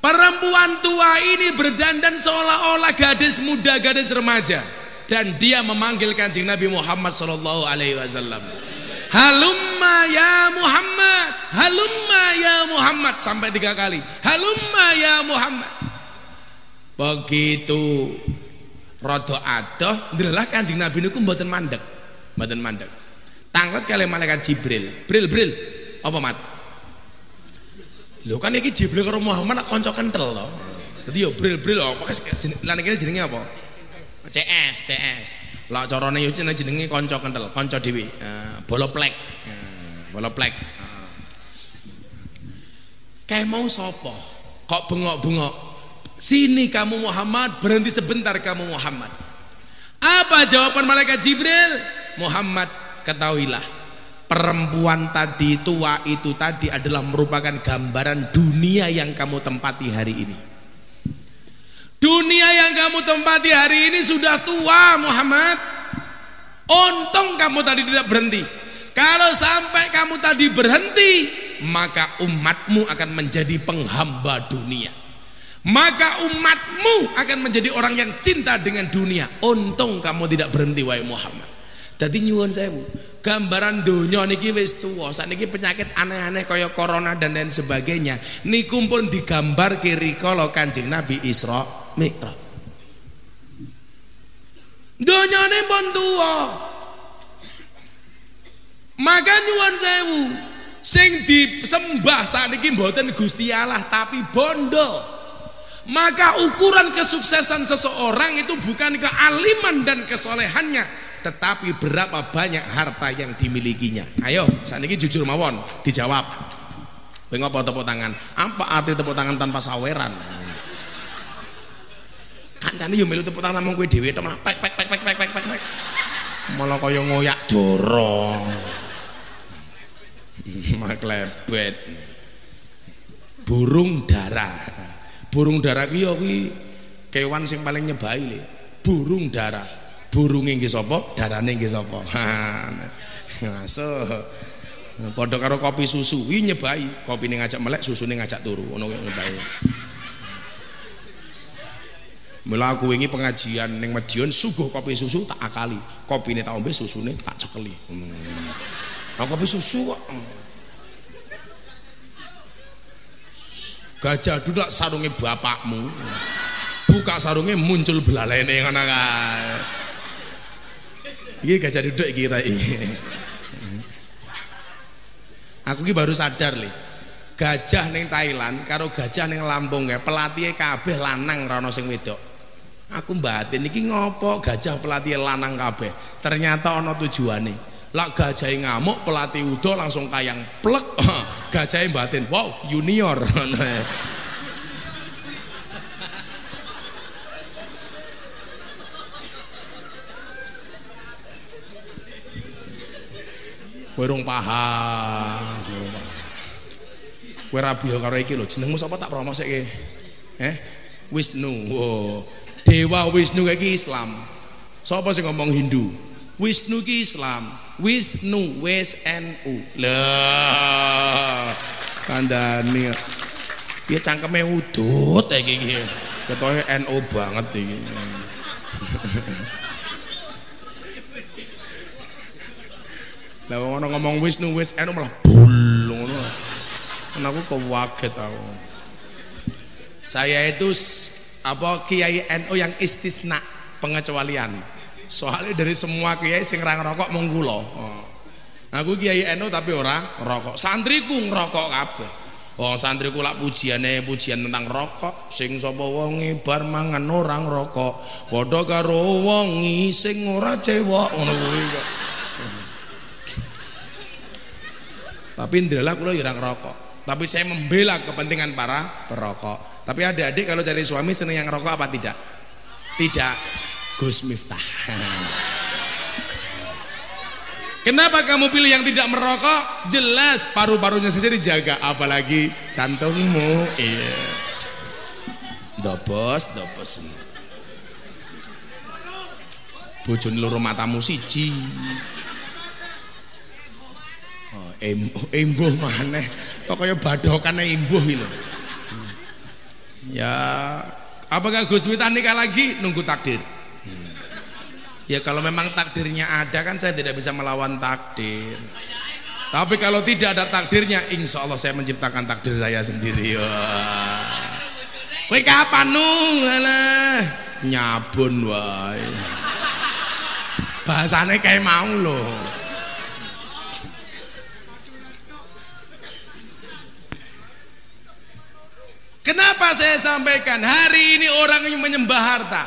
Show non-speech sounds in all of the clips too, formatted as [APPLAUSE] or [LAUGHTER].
Perempuan tua ini berdandan seolah-olah gadis muda, gadis remaja dan dia memanggil kanjeng Nabi Muhammad sallallahu alaihi wasallam. Halumma ya Muhammad, halumma ya Muhammad sampai tiga kali. Halumma ya Muhammad. Begitu rada adoh ndelah kanjeng Nabi niku mboten mandek, mboten mandek. Tanglet kali malaikat Jibril. Bril bril. Apa mat? Lho kan iki Jibril karo Muhammad nak kanca kentel to. Dadi yo bril-bril apa lan iki jenenge apa? CS, CS. Lah carane yo jenenge kanca kentel, kanca dhewe. Uh, bola plek. Uh, bola plek. Uh. Kayak mau sapa? Kok bengok-bengok? Sini kamu Muhammad, berhenti sebentar kamu Muhammad. Apa jawaban malaikat Jibril? Muhammad, ketahuilah perempuan tadi tua itu tadi adalah merupakan gambaran dunia yang kamu tempati hari ini. Dunia yang kamu tempati hari ini sudah tua Muhammad. Untung kamu tadi tidak berhenti. Kalau sampai kamu tadi berhenti maka umatmu akan menjadi penghamba dunia. Maka umatmu akan menjadi orang yang cinta dengan dunia. Untung kamu tidak berhenti wahai Muhammad jadi nyuwun sewu gambaran dunia niki wis tuwa. Sakniki penyakit aneh-aneh kaya corona dan lain sebagainya. Niku pun digambar kiri kalau Kanjeng Nabi Isra Mi'raj. Donyane pun tuwa. Maka nyuwun sewu sing disembah sakniki mboten Gusti Allah tapi bondo. Maka ukuran kesuksesan seseorang itu bukan kealiman dan kesolehannya tetapi berapa banyak harta yang dimilikinya? Ayo saat ini jujur mawon dijawab. Bengok tepuk tangan? Apa arti tepuk tangan tanpa saweran. Kancane yo melu tepuk tangan namung kowe dhewe tok pek pek pek pek pek pek pek malah kaya ngoyak dorong maklebet burung dara. Burung dara ki yo kuwi kewan sing paling nyebai le. Burung dara burunge nggih sapa darane nggih sapa masuk padha karo kopi susu iki nyebai kopine ngajak melek susune ngajak turu ngono nyebai Mula aku wingi pengajian ning Madiun suguh kopi susu tak akali. Kopine tak ombe susune tak cekeli. Hmm. kopi susu kok. Gajah duduk sarunge bapakmu. Buka sarunge muncul belalene ngono kae. Iki gajah duduk iki Aku ki baru sadar li. Gajah ning Thailand karo gajah ning Lampung ya pelatihnya kabeh lanang rano sing wedok. Aku batin iki ngopo gajah pelatih lanang kabeh. Ternyata ana tujuane. Lak gajah ngamuk pelatih udo langsung kayang plek. [LAUGHS] gajah batin, wow junior. [LAUGHS] kowe rung paham. Kowe rabi karo iki lho. Jenengmu sapa tak promoseke? Eh? Wisnu. Wow. Dewa Wisnu iki Islam. Sapa sing ngomong Hindu? Wisnu ki Islam. Wisnu wis NU lah. Kandhani. Ya cangkeme udut iki iki. Ketoke NU banget iki Lah ono ngomong Wisnu wis eno malah bul ngono. Kan aku kewaget aku. Saya itu apa Kiai NU yang istisna pengecualian. Soalnya dari semua kiai sing ra ngerokok mung kula. Oh. Aku Kiai NU tapi ora ngerokok. Santriku ngerokok kabeh. Wong oh, santriku lak pujiane pujian tentang rokok sing sapa wonge bar mangan orang rokok padha karo wongi sing ora cewek ngono kuwi kok. Tapi ndela kula ya rokok. Tapi saya membela kepentingan para perokok. Tapi adik-adik kalau cari suami seneng yang rokok apa tidak? Tidak. Gus Miftah. [LAUGHS] Kenapa kamu pilih yang tidak merokok? Jelas paru-parunya saja dijaga, apalagi santungmu. Iya. Dobos, dobos. Bojone loro matamu siji embuh maneh. Kok kaya badokane imbuh iki lho? Ya apakah Gus Miftah nikah lagi? Nunggu takdir. Ya kalau memang takdirnya ada kan saya tidak bisa melawan takdir. Tapi kalau tidak ada takdirnya insya Allah saya menciptakan takdir saya sendiri. Kowe kapan nu? Nyabun wae. Bahasane kayak mau loh Saya sampaikan hari ini orang yang menyembah harta.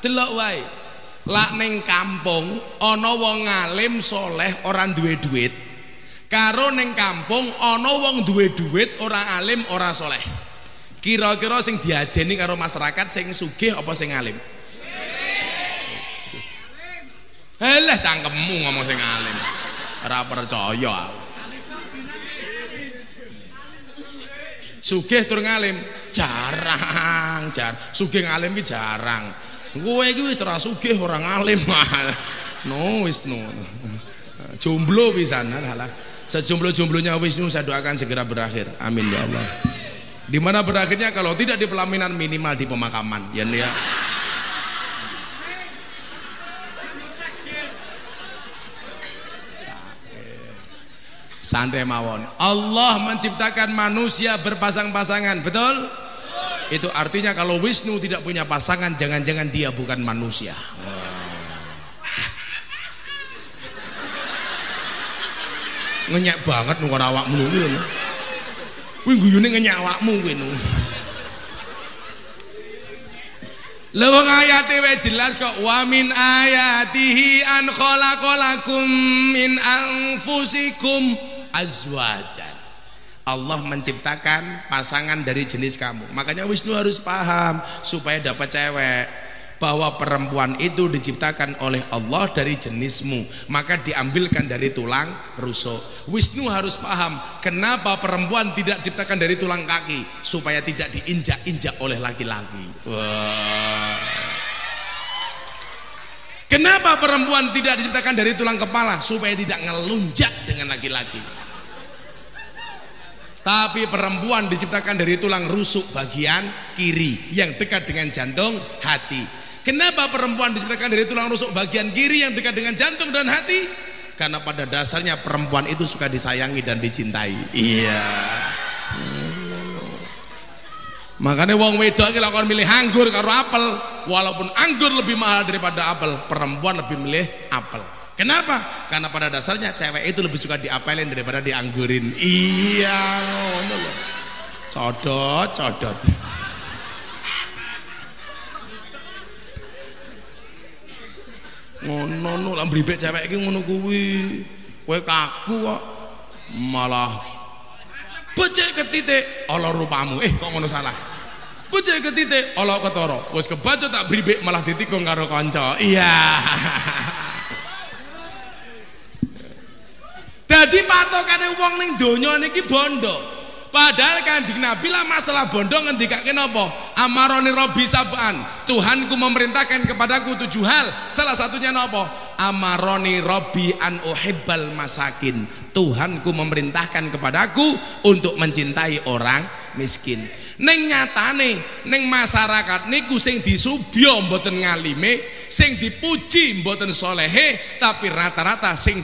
Delok wae. Lak ning kampung ana wong alim soleh orang duwe duit. Karo ning kampung ana wong duwe duit orang alim ora soleh. Kira-kira sing diajeni karo masyarakat sing sugih apa sing alim? Halah cangkemmu ngomong sing alim. Ora percaya aku. Sugih tur ngalim jarang, jar. Sugih ngalim ki jarang. Kowe iki wis ora sugih ora ngalim. [LAUGHS] no wis no. Jomblo pisan halah. Sejomblo-jomblonya Wisnu saya doakan segera berakhir. Amin ya Allah. Di mana berakhirnya kalau tidak di pelaminan minimal di pemakaman. Ya ya. santai mawon Allah menciptakan manusia berpasang-pasangan betul? Itu artinya kalau Wisnu tidak punya pasangan jangan-jangan dia bukan manusia. Ngenyak banget nunggu awakmu lho kuwi guyune ngenyak awakmu kuwi Lewang ayate we jelas kok wa min ayatihi an khalaqalakum min anfusikum azwajan Allah menciptakan pasangan dari jenis kamu. Makanya Wisnu harus paham supaya dapat cewek. Bahwa perempuan itu diciptakan oleh Allah dari jenismu maka diambilkan dari tulang rusuk. Wisnu harus paham kenapa perempuan tidak diciptakan dari tulang kaki supaya tidak diinjak-injak oleh laki-laki. Kenapa perempuan tidak diciptakan dari tulang kepala supaya tidak ngelunjak dengan laki-laki? Tapi perempuan diciptakan dari tulang rusuk bagian kiri yang dekat dengan jantung hati. Kenapa perempuan diciptakan dari tulang rusuk bagian kiri yang dekat dengan jantung dan hati? Karena pada dasarnya perempuan itu suka disayangi dan dicintai. Iya. Makanya wong wedok iki lakon milih anggur karo apel, walaupun anggur lebih mahal daripada apel, perempuan lebih milih apel. Kenapa? Karena pada dasarnya cewek itu lebih suka diapelin daripada dianggurin. Iya, ngono loh. Codot, codot. Ngono no lah bribek cewek iki ngono kuwi. Kowe kaku kok. Malah becek ke titik Allah rupamu. Eh kok ngono salah? Bocah ke titik Allah ketara. Wis kebaca tak bribik malah ditikung karo kanca. Iya. Dadi patokane wong ning donya niki bondo. Padahal kanjeng Nabi lah masalah bondo ngendikake napa? Amaroni Robi saban. Tuhanku memerintahkan kepadaku tujuh hal. Salah satunya napa? Amaroni Robi an uhibbal masakin. Tuhanku memerintahkan kepadaku untuk mencintai orang miskin. Neng nyatane neng masyarakat niku sing disubyo mboten ngalime, sing dipuji mboten solehe, tapi rata-rata sing